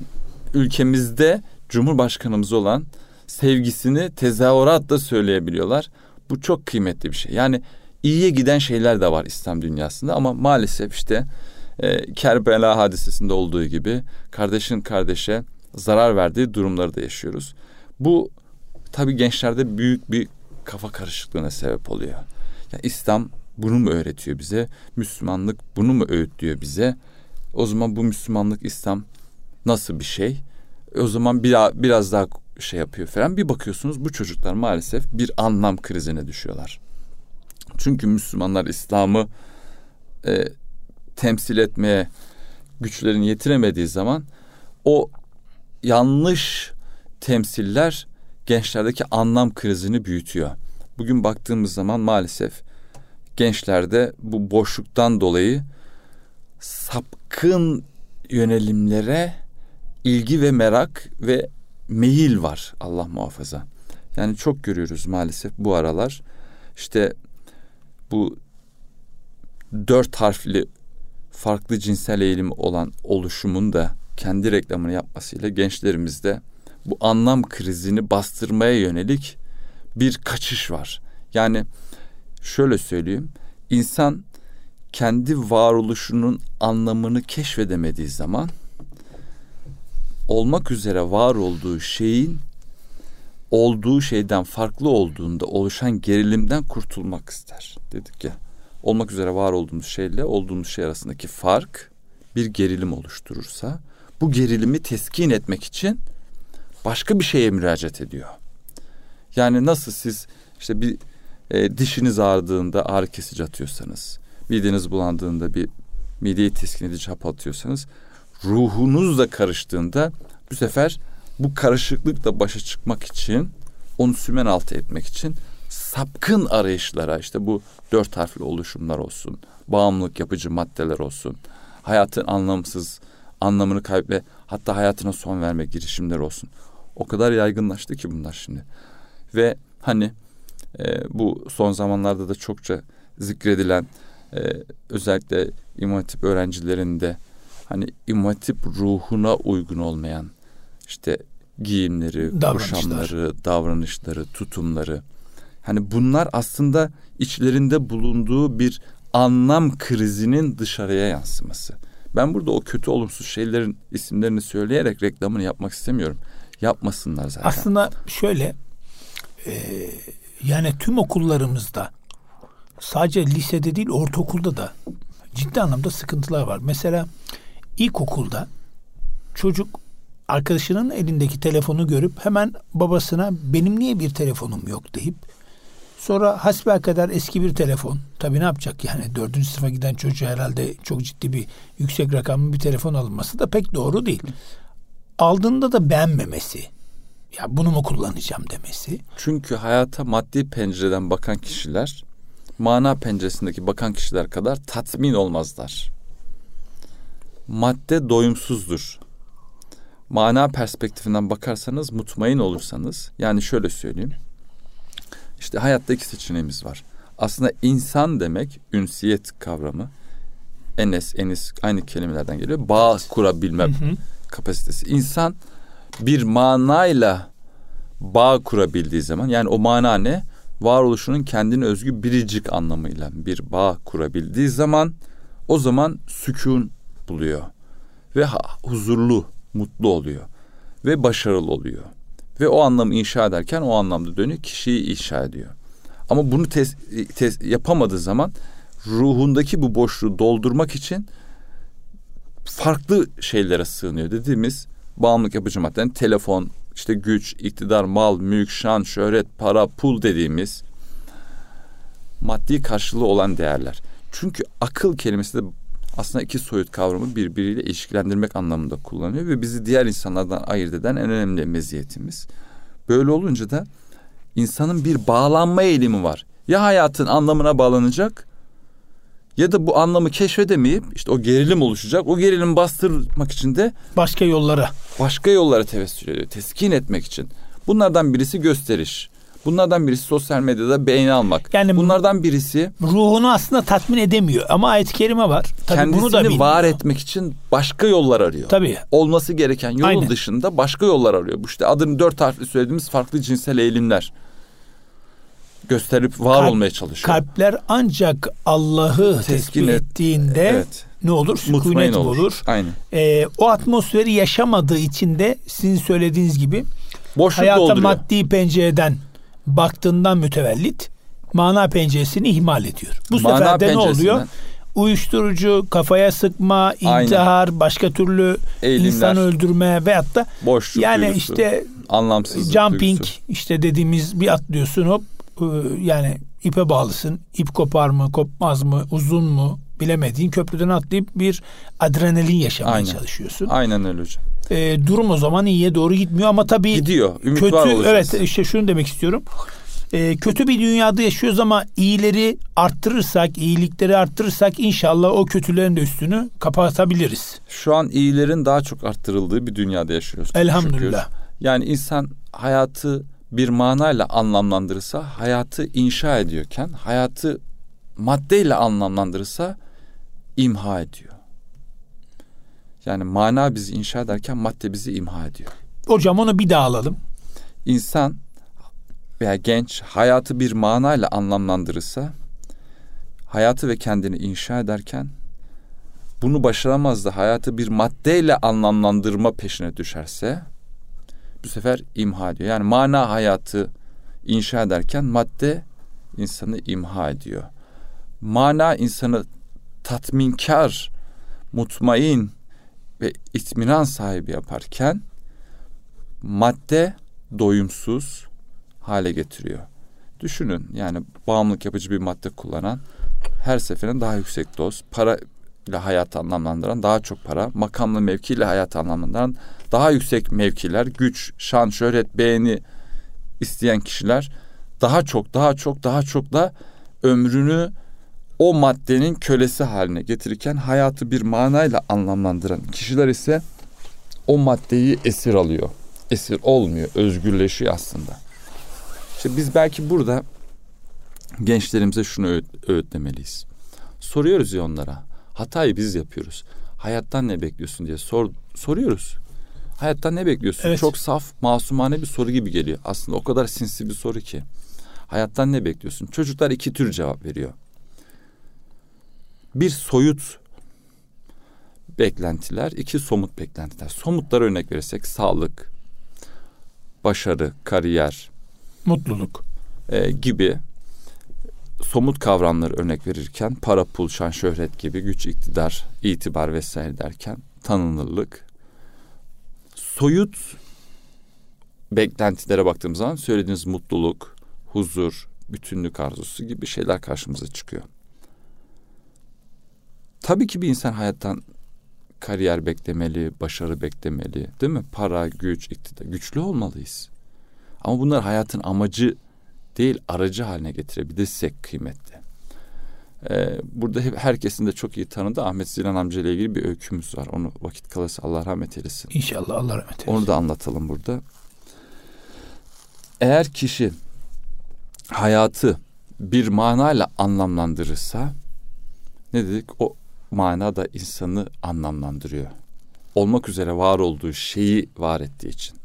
ülkemizde Cumhurbaşkanımız olan sevgisini tezahüratla söyleyebiliyorlar. Bu çok kıymetli bir şey. Yani iyiye giden şeyler de var İslam dünyasında ama maalesef işte e, Kerbela hadisesinde olduğu gibi kardeşin kardeşe zarar verdiği durumları da yaşıyoruz. Bu tabii gençlerde büyük bir kafa karışıklığına sebep oluyor. Yani İslam bunu mu öğretiyor bize? Müslümanlık bunu mu öğütlüyor bize? O zaman bu Müslümanlık İslam nasıl bir şey? O zaman biraz, biraz daha şey yapıyor falan. Bir bakıyorsunuz bu çocuklar maalesef bir anlam krizine düşüyorlar. Çünkü Müslümanlar İslam'ı e, temsil etmeye güçlerini yetiremediği zaman o yanlış temsiller gençlerdeki anlam krizini büyütüyor. Bugün baktığımız zaman maalesef gençlerde bu boşluktan dolayı sapkın yönelimlere ilgi ve merak ve meyil var Allah muhafaza. Yani çok görüyoruz maalesef bu aralar. İşte bu dört harfli farklı cinsel eğilim olan oluşumun da kendi reklamını yapmasıyla gençlerimizde bu anlam krizini bastırmaya yönelik bir kaçış var. Yani şöyle söyleyeyim. insan kendi varoluşunun anlamını keşfedemediği zaman olmak üzere var olduğu şeyin olduğu şeyden farklı olduğunda oluşan gerilimden kurtulmak ister. Dedik ya olmak üzere var olduğumuz şeyle olduğumuz şey arasındaki fark bir gerilim oluşturursa bu gerilimi teskin etmek için başka bir şeye müracaat ediyor. Yani nasıl siz işte bir e, dişiniz ağrıdığında ağrı kesici atıyorsanız, mideniz bulandığında bir mideyi teskin edici hap atıyorsanız, ruhunuz da karıştığında bu sefer bu karışıklıkla başa çıkmak için, onu sümen altı etmek için sapkın arayışlara işte bu dört harfli oluşumlar olsun, bağımlılık yapıcı maddeler olsun, hayatın anlamsız anlamını kaybetme hatta hayatına son verme girişimleri olsun. O kadar yaygınlaştı ki bunlar şimdi. Ve hani e, bu son zamanlarda da çokça zikredilen e, özellikle İmam Hatip öğrencilerinde hani İmam Hatip ruhuna uygun olmayan işte giyimleri, Davranışlar. kuşamları, davranışları, tutumları. Hani bunlar aslında içlerinde bulunduğu bir anlam krizinin dışarıya yansıması. Ben burada o kötü olumsuz şeylerin isimlerini söyleyerek reklamını yapmak istemiyorum. Yapmasınlar zaten. Aslında şöyle e, yani tüm okullarımızda sadece lisede değil ortaokulda da ciddi anlamda sıkıntılar var. Mesela ilkokulda çocuk arkadaşının elindeki telefonu görüp hemen babasına benim niye bir telefonum yok deyip sonra hasbel kadar eski bir telefon tabii ne yapacak yani dördüncü sınıfa giden çocuğa herhalde çok ciddi bir yüksek rakamlı bir telefon alınması da pek doğru değil. Aldığında da beğenmemesi ya bunu mu kullanacağım demesi. Çünkü hayata maddi pencereden bakan kişiler mana penceresindeki bakan kişiler kadar tatmin olmazlar. Madde doyumsuzdur. Mana perspektifinden bakarsanız mutmain olursanız yani şöyle söyleyeyim. İşte hayatta iki seçeneğimiz var. Aslında insan demek ünsiyet kavramı. Enes, enis aynı kelimelerden geliyor. Bağ kurabilme hı hı. Kapasitesi. İnsan bir manayla bağ kurabildiği zaman yani o mana ne? Varoluşunun kendine özgü biricik anlamıyla bir bağ kurabildiği zaman o zaman sükun buluyor ve huzurlu, mutlu oluyor ve başarılı oluyor. Ve o anlamı inşa ederken o anlamda dönüyor kişiyi inşa ediyor. Ama bunu tes, tes, yapamadığı zaman ruhundaki bu boşluğu doldurmak için farklı şeylere sığınıyor dediğimiz bağımlılık yapıcı maddenin telefon, işte güç, iktidar, mal, mülk, şan, şöhret, para, pul dediğimiz maddi karşılığı olan değerler. Çünkü akıl kelimesi de aslında iki soyut kavramı birbiriyle ilişkilendirmek anlamında kullanıyor ve bizi diğer insanlardan ayırt eden en önemli meziyetimiz. Böyle olunca da insanın bir bağlanma eğilimi var. Ya hayatın anlamına bağlanacak ya da bu anlamı keşfedemeyip işte o gerilim oluşacak. O gerilimi bastırmak için de başka yollara başka yollara tevessül ediyor. Teskin etmek için. Bunlardan birisi gösteriş. Bunlardan birisi sosyal medyada beğeni almak. Yani bunlardan birisi ruhunu aslında tatmin edemiyor ama ayet-i kerime var. Tabii kendisini bunu da var etmek için başka yollar arıyor. Tabii. Olması gereken yolun Aynen. dışında başka yollar arıyor. Bu işte adını dört harfli söylediğimiz farklı cinsel eğilimler gösterip var Kalp, olmaya çalışıyor. Kalpler ancak Allah'ı teskin ettiğinde evet. ne olur? Sükunet olur. olur. Aynen. Ee, o atmosferi yaşamadığı için de sizin söylediğiniz gibi Boşluk hayata dolduruyor. maddi pencereden baktığından mütevellit mana penceresini ihmal ediyor. Bu mana sefer de ne oluyor? Uyuşturucu, kafaya sıkma, intihar, Aynen. başka türlü Eğilimler, insan öldürme veyahut da boşluk yani duygusu, işte anlamsızlık jumping duygusu. işte dediğimiz bir atlıyorsun hop yani ipe bağlısın. İp kopar mı, kopmaz mı, uzun mu bilemediğin köprüden atlayıp bir adrenalin yaşamaya Aynen. çalışıyorsun. Aynen öyle hocam. Ee, durum o zaman iyiye doğru gitmiyor ama tabii gidiyor. Ümit kötü var evet işte şunu demek istiyorum. Ee, kötü bir dünyada yaşıyoruz ama iyileri arttırırsak, iyilikleri arttırırsak inşallah o kötülerin de üstünü kapatabiliriz. Şu an iyilerin daha çok arttırıldığı bir dünyada yaşıyoruz. Elhamdülillah. Şükür. Yani insan hayatı bir manayla anlamlandırırsa hayatı inşa ediyorken hayatı maddeyle anlamlandırırsa imha ediyor. Yani mana bizi inşa ederken madde bizi imha ediyor. Hocam onu bir daha alalım. İnsan veya genç hayatı bir manayla anlamlandırırsa hayatı ve kendini inşa ederken bunu başaramaz da hayatı bir maddeyle anlamlandırma peşine düşerse bu sefer imha ediyor. Yani mana hayatı inşa ederken madde insanı imha ediyor. Mana insanı tatminkar, mutmain ve itminan sahibi yaparken madde doyumsuz hale getiriyor. Düşünün yani bağımlılık yapıcı bir madde kullanan her seferinde daha yüksek doz, para ile hayatı anlamlandıran daha çok para, makamlı mevkiyle hayatı anlamlandıran daha yüksek mevkiler, güç, şan, şöhret, beğeni isteyen kişiler daha çok, daha çok, daha çok da ömrünü o maddenin kölesi haline getirirken hayatı bir manayla anlamlandıran kişiler ise o maddeyi esir alıyor. Esir olmuyor, özgürleşiyor aslında. İşte biz belki burada gençlerimize şunu öğüt, öğütlemeliyiz. Soruyoruz ya onlara. Hatayı biz yapıyoruz. Hayattan ne bekliyorsun diye sor, soruyoruz. Hayattan ne bekliyorsun? Evet. Çok saf, masumane bir soru gibi geliyor. Aslında o kadar sinsi bir soru ki. Hayattan ne bekliyorsun? Çocuklar iki tür cevap veriyor. Bir soyut beklentiler, iki somut beklentiler. Somutlara örnek verirsek sağlık, başarı, kariyer, mutluluk e, gibi somut kavramları örnek verirken para, pul, şan, şöhret gibi güç, iktidar, itibar vesaire derken tanınırlık. Soyut beklentilere baktığımız zaman söylediğiniz mutluluk, huzur, bütünlük arzusu gibi şeyler karşımıza çıkıyor. Tabii ki bir insan hayattan kariyer beklemeli, başarı beklemeli, değil mi? Para, güç, iktidar, güçlü olmalıyız. Ama bunlar hayatın amacı değil aracı haline getirebilirsek kıymetli. Ee, burada hep herkesin de çok iyi tanıdığı Ahmet Zilan amca ile ilgili bir öykümüz var. Onu vakit kalırsa Allah rahmet eylesin. İnşallah Allah rahmet eylesin. Onu da anlatalım burada. Eğer kişi hayatı bir manayla anlamlandırırsa ne dedik? O mana da insanı anlamlandırıyor. Olmak üzere var olduğu şeyi var ettiği için.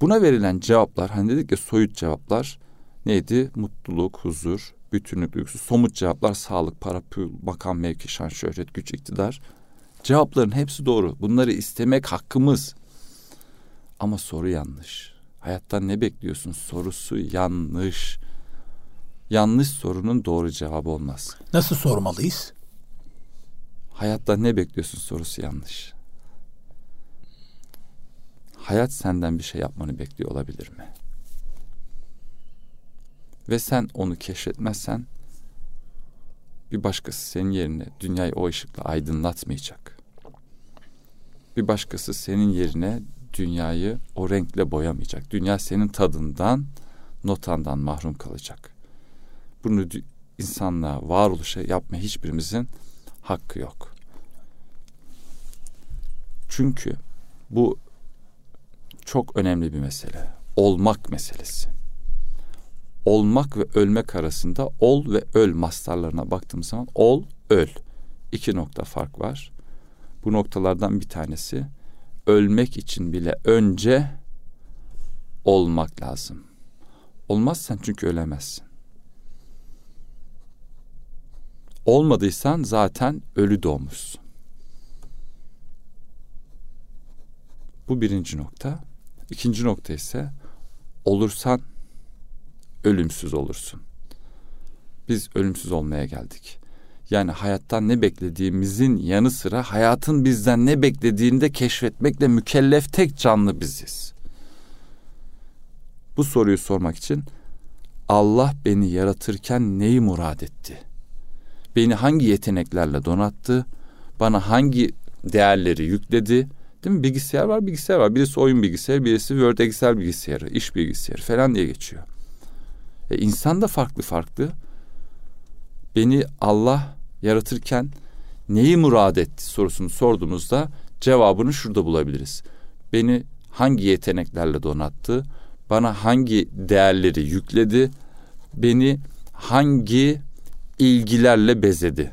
Buna verilen cevaplar hani dedik ya soyut cevaplar neydi? Mutluluk, huzur, bütünlük duygusu. Somut cevaplar sağlık, para, pul, makam, mevki, şan, şöhret, güç, iktidar. Cevapların hepsi doğru. Bunları istemek hakkımız. Ama soru yanlış. Hayattan ne bekliyorsun? Sorusu yanlış. Yanlış sorunun doğru cevabı olmaz. Nasıl sormalıyız? Hayattan ne bekliyorsun sorusu yanlış hayat senden bir şey yapmanı bekliyor olabilir mi? Ve sen onu keşfetmezsen Bir başkası senin yerine dünyayı o ışıkla aydınlatmayacak. Bir başkası senin yerine dünyayı o renkle boyamayacak. Dünya senin tadından, notandan mahrum kalacak. Bunu insanlığa, varoluşa yapma hiçbirimizin hakkı yok. Çünkü bu çok önemli bir mesele. Olmak meselesi. Olmak ve ölmek arasında ol ve öl mastarlarına baktığımız zaman ol, öl. iki nokta fark var. Bu noktalardan bir tanesi ölmek için bile önce olmak lazım. Olmazsan çünkü ölemezsin. Olmadıysan zaten ölü doğmuşsun. Bu birinci nokta. İkinci nokta ise olursan ölümsüz olursun. Biz ölümsüz olmaya geldik. Yani hayattan ne beklediğimizin yanı sıra hayatın bizden ne beklediğini de keşfetmekle mükellef tek canlı biziz. Bu soruyu sormak için Allah beni yaratırken neyi murad etti? Beni hangi yeteneklerle donattı? Bana hangi değerleri yükledi? Değil mi? Bilgisayar var, bilgisayar var. Birisi oyun bilgisayarı, birisi Word Excel bilgisayarı, iş bilgisayarı falan diye geçiyor. E insan da farklı farklı. Beni Allah yaratırken neyi murad etti sorusunu sorduğumuzda cevabını şurada bulabiliriz. Beni hangi yeteneklerle donattı? Bana hangi değerleri yükledi? Beni hangi ilgilerle bezedi?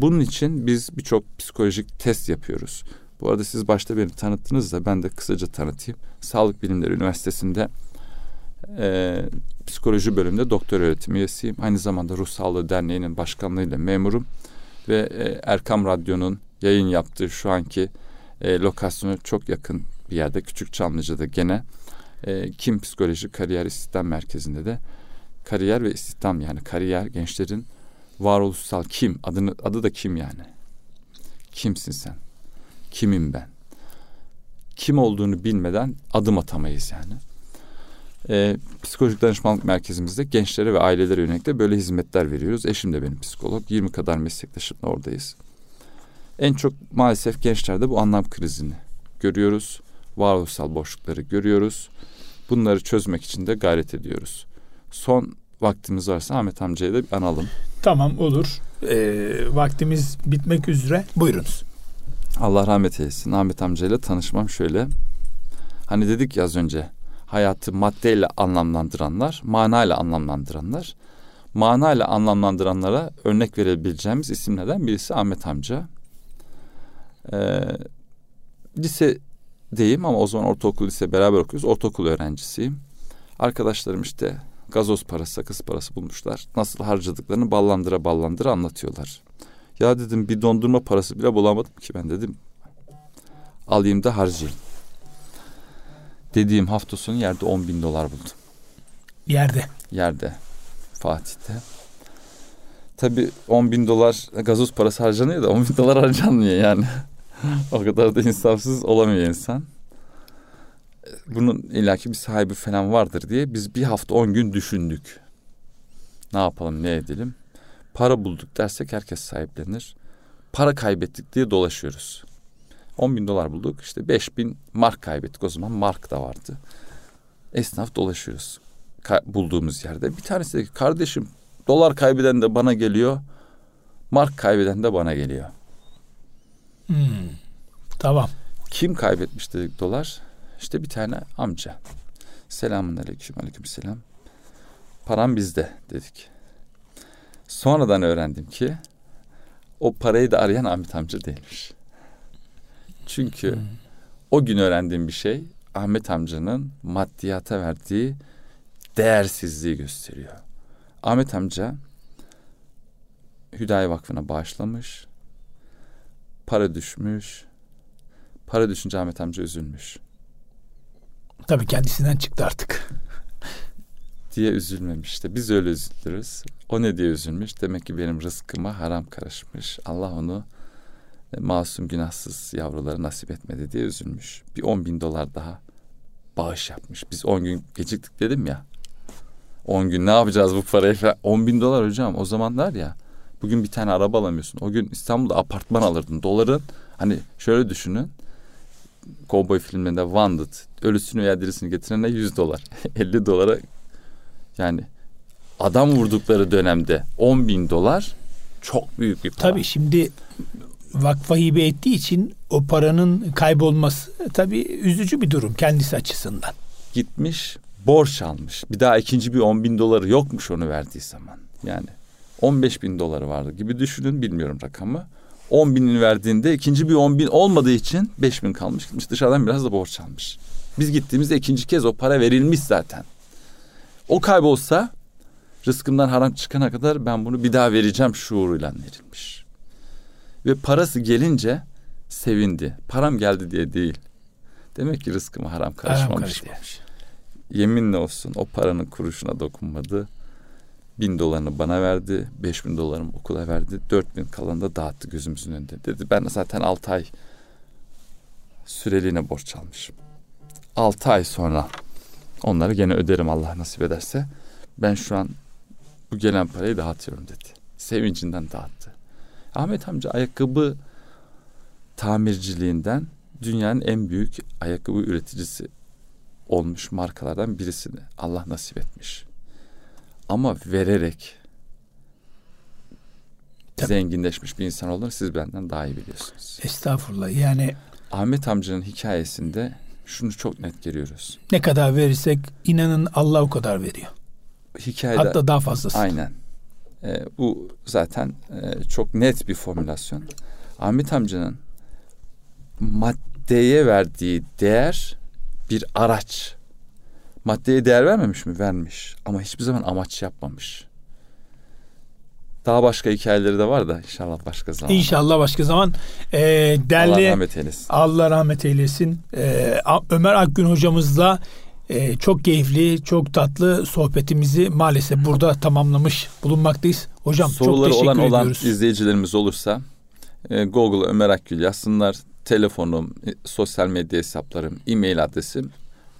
Bunun için biz birçok psikolojik test yapıyoruz. Bu arada siz başta beni tanıttınız da ben de kısaca tanıtayım. Sağlık Bilimleri Üniversitesi'nde e, psikoloji bölümünde doktor öğretim üyesiyim. Aynı zamanda Ruh Sağlığı Derneği'nin başkanlığıyla memurum. Ve e, Erkam Radyo'nun yayın yaptığı şu anki e, lokasyonu çok yakın bir yerde. Küçük Çamlıca'da gene e, Kim Psikoloji Kariyer İstihdam Merkezi'nde de kariyer ve istihdam yani kariyer gençlerin varoluşsal kim adını adı da kim yani kimsin sen kimim ben kim olduğunu bilmeden adım atamayız yani e, psikolojik danışmanlık merkezimizde gençlere ve ailelere yönelik de böyle hizmetler veriyoruz. Eşim de benim psikolog. 20 kadar meslektaşımla oradayız. En çok maalesef gençlerde bu anlam krizini görüyoruz. Varoluşsal boşlukları görüyoruz. Bunları çözmek için de gayret ediyoruz. Son vaktimiz varsa Ahmet amcayı da bir analım. Tamam olur. Ee, vaktimiz bitmek üzere. Buyurunuz. Allah rahmet eylesin. Ahmet amcayla tanışmam şöyle. Hani dedik ya az önce hayatı maddeyle anlamlandıranlar, manayla anlamlandıranlar. Manayla anlamlandıranlara örnek verebileceğimiz isimlerden birisi Ahmet amca. Ee, lisedeyim ama o zaman ortaokul lise beraber okuyoruz. Ortaokul öğrencisiyim. Arkadaşlarım işte gazoz parası, sakız parası bulmuşlar. Nasıl harcadıklarını ballandıra ballandıra anlatıyorlar. Ya dedim bir dondurma parası bile bulamadım ki ben dedim. Alayım da harcayayım dediğim hafta sonu yerde 10 bin dolar buldum. Yerde? Yerde. Fatih'te. Tabi 10 bin dolar gazoz parası harcanıyor da 10 bin dolar harcanmıyor yani. <laughs> o kadar da insafsız olamıyor insan. Bunun illaki bir sahibi falan vardır diye biz bir hafta 10 gün düşündük. Ne yapalım ne edelim. Para bulduk dersek herkes sahiplenir. Para kaybettik diye dolaşıyoruz. 10 bin dolar bulduk. İşte 5 bin mark kaybettik. O zaman mark da vardı. Esnaf dolaşıyoruz. Ka- bulduğumuz yerde. Bir tanesi dedi kardeşim dolar kaybeden de bana geliyor. Mark kaybeden de bana geliyor. Hmm, tamam. Kim kaybetmiş dedik dolar? İşte bir tane amca. Selamun aleyküm aleyküm selam. Param bizde dedik. Sonradan öğrendim ki o parayı da arayan Ahmet amca değilmiş. Çünkü hmm. o gün öğrendiğim bir şey Ahmet amcanın maddiyata verdiği değersizliği gösteriyor. Ahmet amca Hüdayi Vakfı'na bağışlamış. Para düşmüş. Para düşünce Ahmet amca üzülmüş. Tabii kendisinden çıktı artık. <laughs> diye üzülmemiş. İşte biz öyle üzülürüz. O ne diye üzülmüş? Demek ki benim rızkıma haram karışmış. Allah onu masum günahsız yavruları nasip etmedi diye üzülmüş. Bir on bin dolar daha bağış yapmış. Biz on gün geciktik dedim ya. On gün ne yapacağız bu parayı falan. On bin dolar hocam o zamanlar ya Bugün bir tane araba alamıyorsun. O gün İstanbul'da apartman alırdın. Doların hani şöyle düşünün. Cowboy filmlerinde Wanted. Ölüsünü veya dirisini getirene 100 dolar. <laughs> 50 dolara yani adam vurdukları dönemde 10 bin dolar çok büyük bir para. Tabii şimdi vakfa hibe ettiği için o paranın kaybolması tabii üzücü bir durum kendisi açısından. Gitmiş borç almış. Bir daha ikinci bir 10 bin doları yokmuş onu verdiği zaman. Yani 15 bin doları vardı gibi düşünün bilmiyorum rakamı. 10 binin verdiğinde ikinci bir 10 bin olmadığı için 5 bin kalmış gitmiş dışarıdan biraz da borç almış. Biz gittiğimizde ikinci kez o para verilmiş zaten. O kaybolsa rızkımdan haram çıkana kadar ben bunu bir daha vereceğim şuuruyla verilmiş. Ve parası gelince sevindi. Param geldi diye değil. Demek ki rızkıma haram karışmamış. Haram Yeminle olsun o paranın kuruşuna dokunmadı. Bin dolarını bana verdi. Beş bin dolarımı okula verdi. Dört bin kalanı da dağıttı gözümüzün önünde. Dedi ben zaten altı ay süreliğine borç almışım. Altı ay sonra onları gene öderim Allah nasip ederse. Ben şu an bu gelen parayı dağıtıyorum dedi. Sevincinden dağıttı. Ahmet amca ayakkabı tamirciliğinden dünyanın en büyük ayakkabı üreticisi olmuş markalardan birisini Allah nasip etmiş. Ama vererek Tabii. zenginleşmiş bir insan olduğunu siz benden daha iyi biliyorsunuz. Estağfurullah. Yani Ahmet amcanın hikayesinde şunu çok net görüyoruz. Ne kadar verirsek inanın Allah o kadar veriyor. Hikayede, Hatta daha fazlası. Aynen. E, bu zaten e, çok net bir formülasyon. Ahmet amcanın maddeye verdiği değer bir araç. Maddeye değer vermemiş mi? Vermiş. Ama hiçbir zaman amaç yapmamış. Daha başka hikayeleri de var da inşallah başka zaman. İnşallah başka zaman. Ee, değerli, Allah rahmet eylesin. Allah rahmet eylesin. Ee, Ömer Akgün hocamızla e, çok keyifli, çok tatlı sohbetimizi maalesef burada tamamlamış bulunmaktayız. Hocam Soruları çok teşekkür olan, ediyoruz. olan izleyicilerimiz olursa e, Google Ömer Akgül yazsınlar. Telefonum, e, sosyal medya hesaplarım, e-mail adresim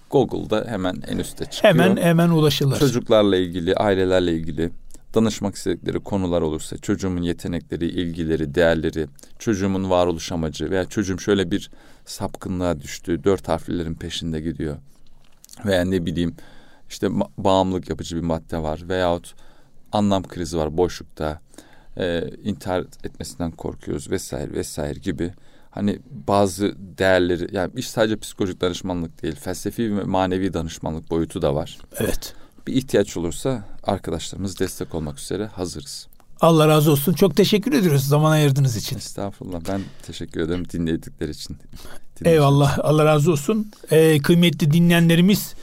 Google'da hemen en üstte çıkıyor. Hemen hemen ulaşılır. Çocuklarla ilgili, ailelerle ilgili danışmak istedikleri konular olursa çocuğumun yetenekleri, ilgileri, değerleri, çocuğumun varoluş amacı veya çocuğum şöyle bir sapkınlığa düştü, dört harflilerin peşinde gidiyor veya ne bileyim işte bağımlılık yapıcı bir madde var veyahut anlam krizi var boşlukta e, intihar etmesinden korkuyoruz vesaire vesaire gibi hani bazı değerleri yani iş sadece psikolojik danışmanlık değil felsefi ve manevi danışmanlık boyutu da var. Evet. Bir ihtiyaç olursa arkadaşlarımız destek olmak üzere hazırız. Allah razı olsun. Çok teşekkür ediyoruz zaman ayırdığınız için. Estağfurullah. Ben teşekkür ederim dinledikleri için. Eyvallah. Allah razı olsun. Ee, kıymetli dinleyenlerimiz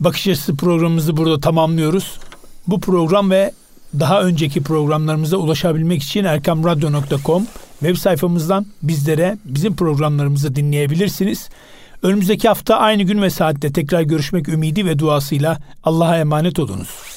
Bakış Açısı programımızı burada tamamlıyoruz. Bu program ve daha önceki programlarımıza ulaşabilmek için erkamradyo.com web sayfamızdan bizlere bizim programlarımızı dinleyebilirsiniz. Önümüzdeki hafta aynı gün ve saatte tekrar görüşmek ümidi ve duasıyla Allah'a emanet olunuz.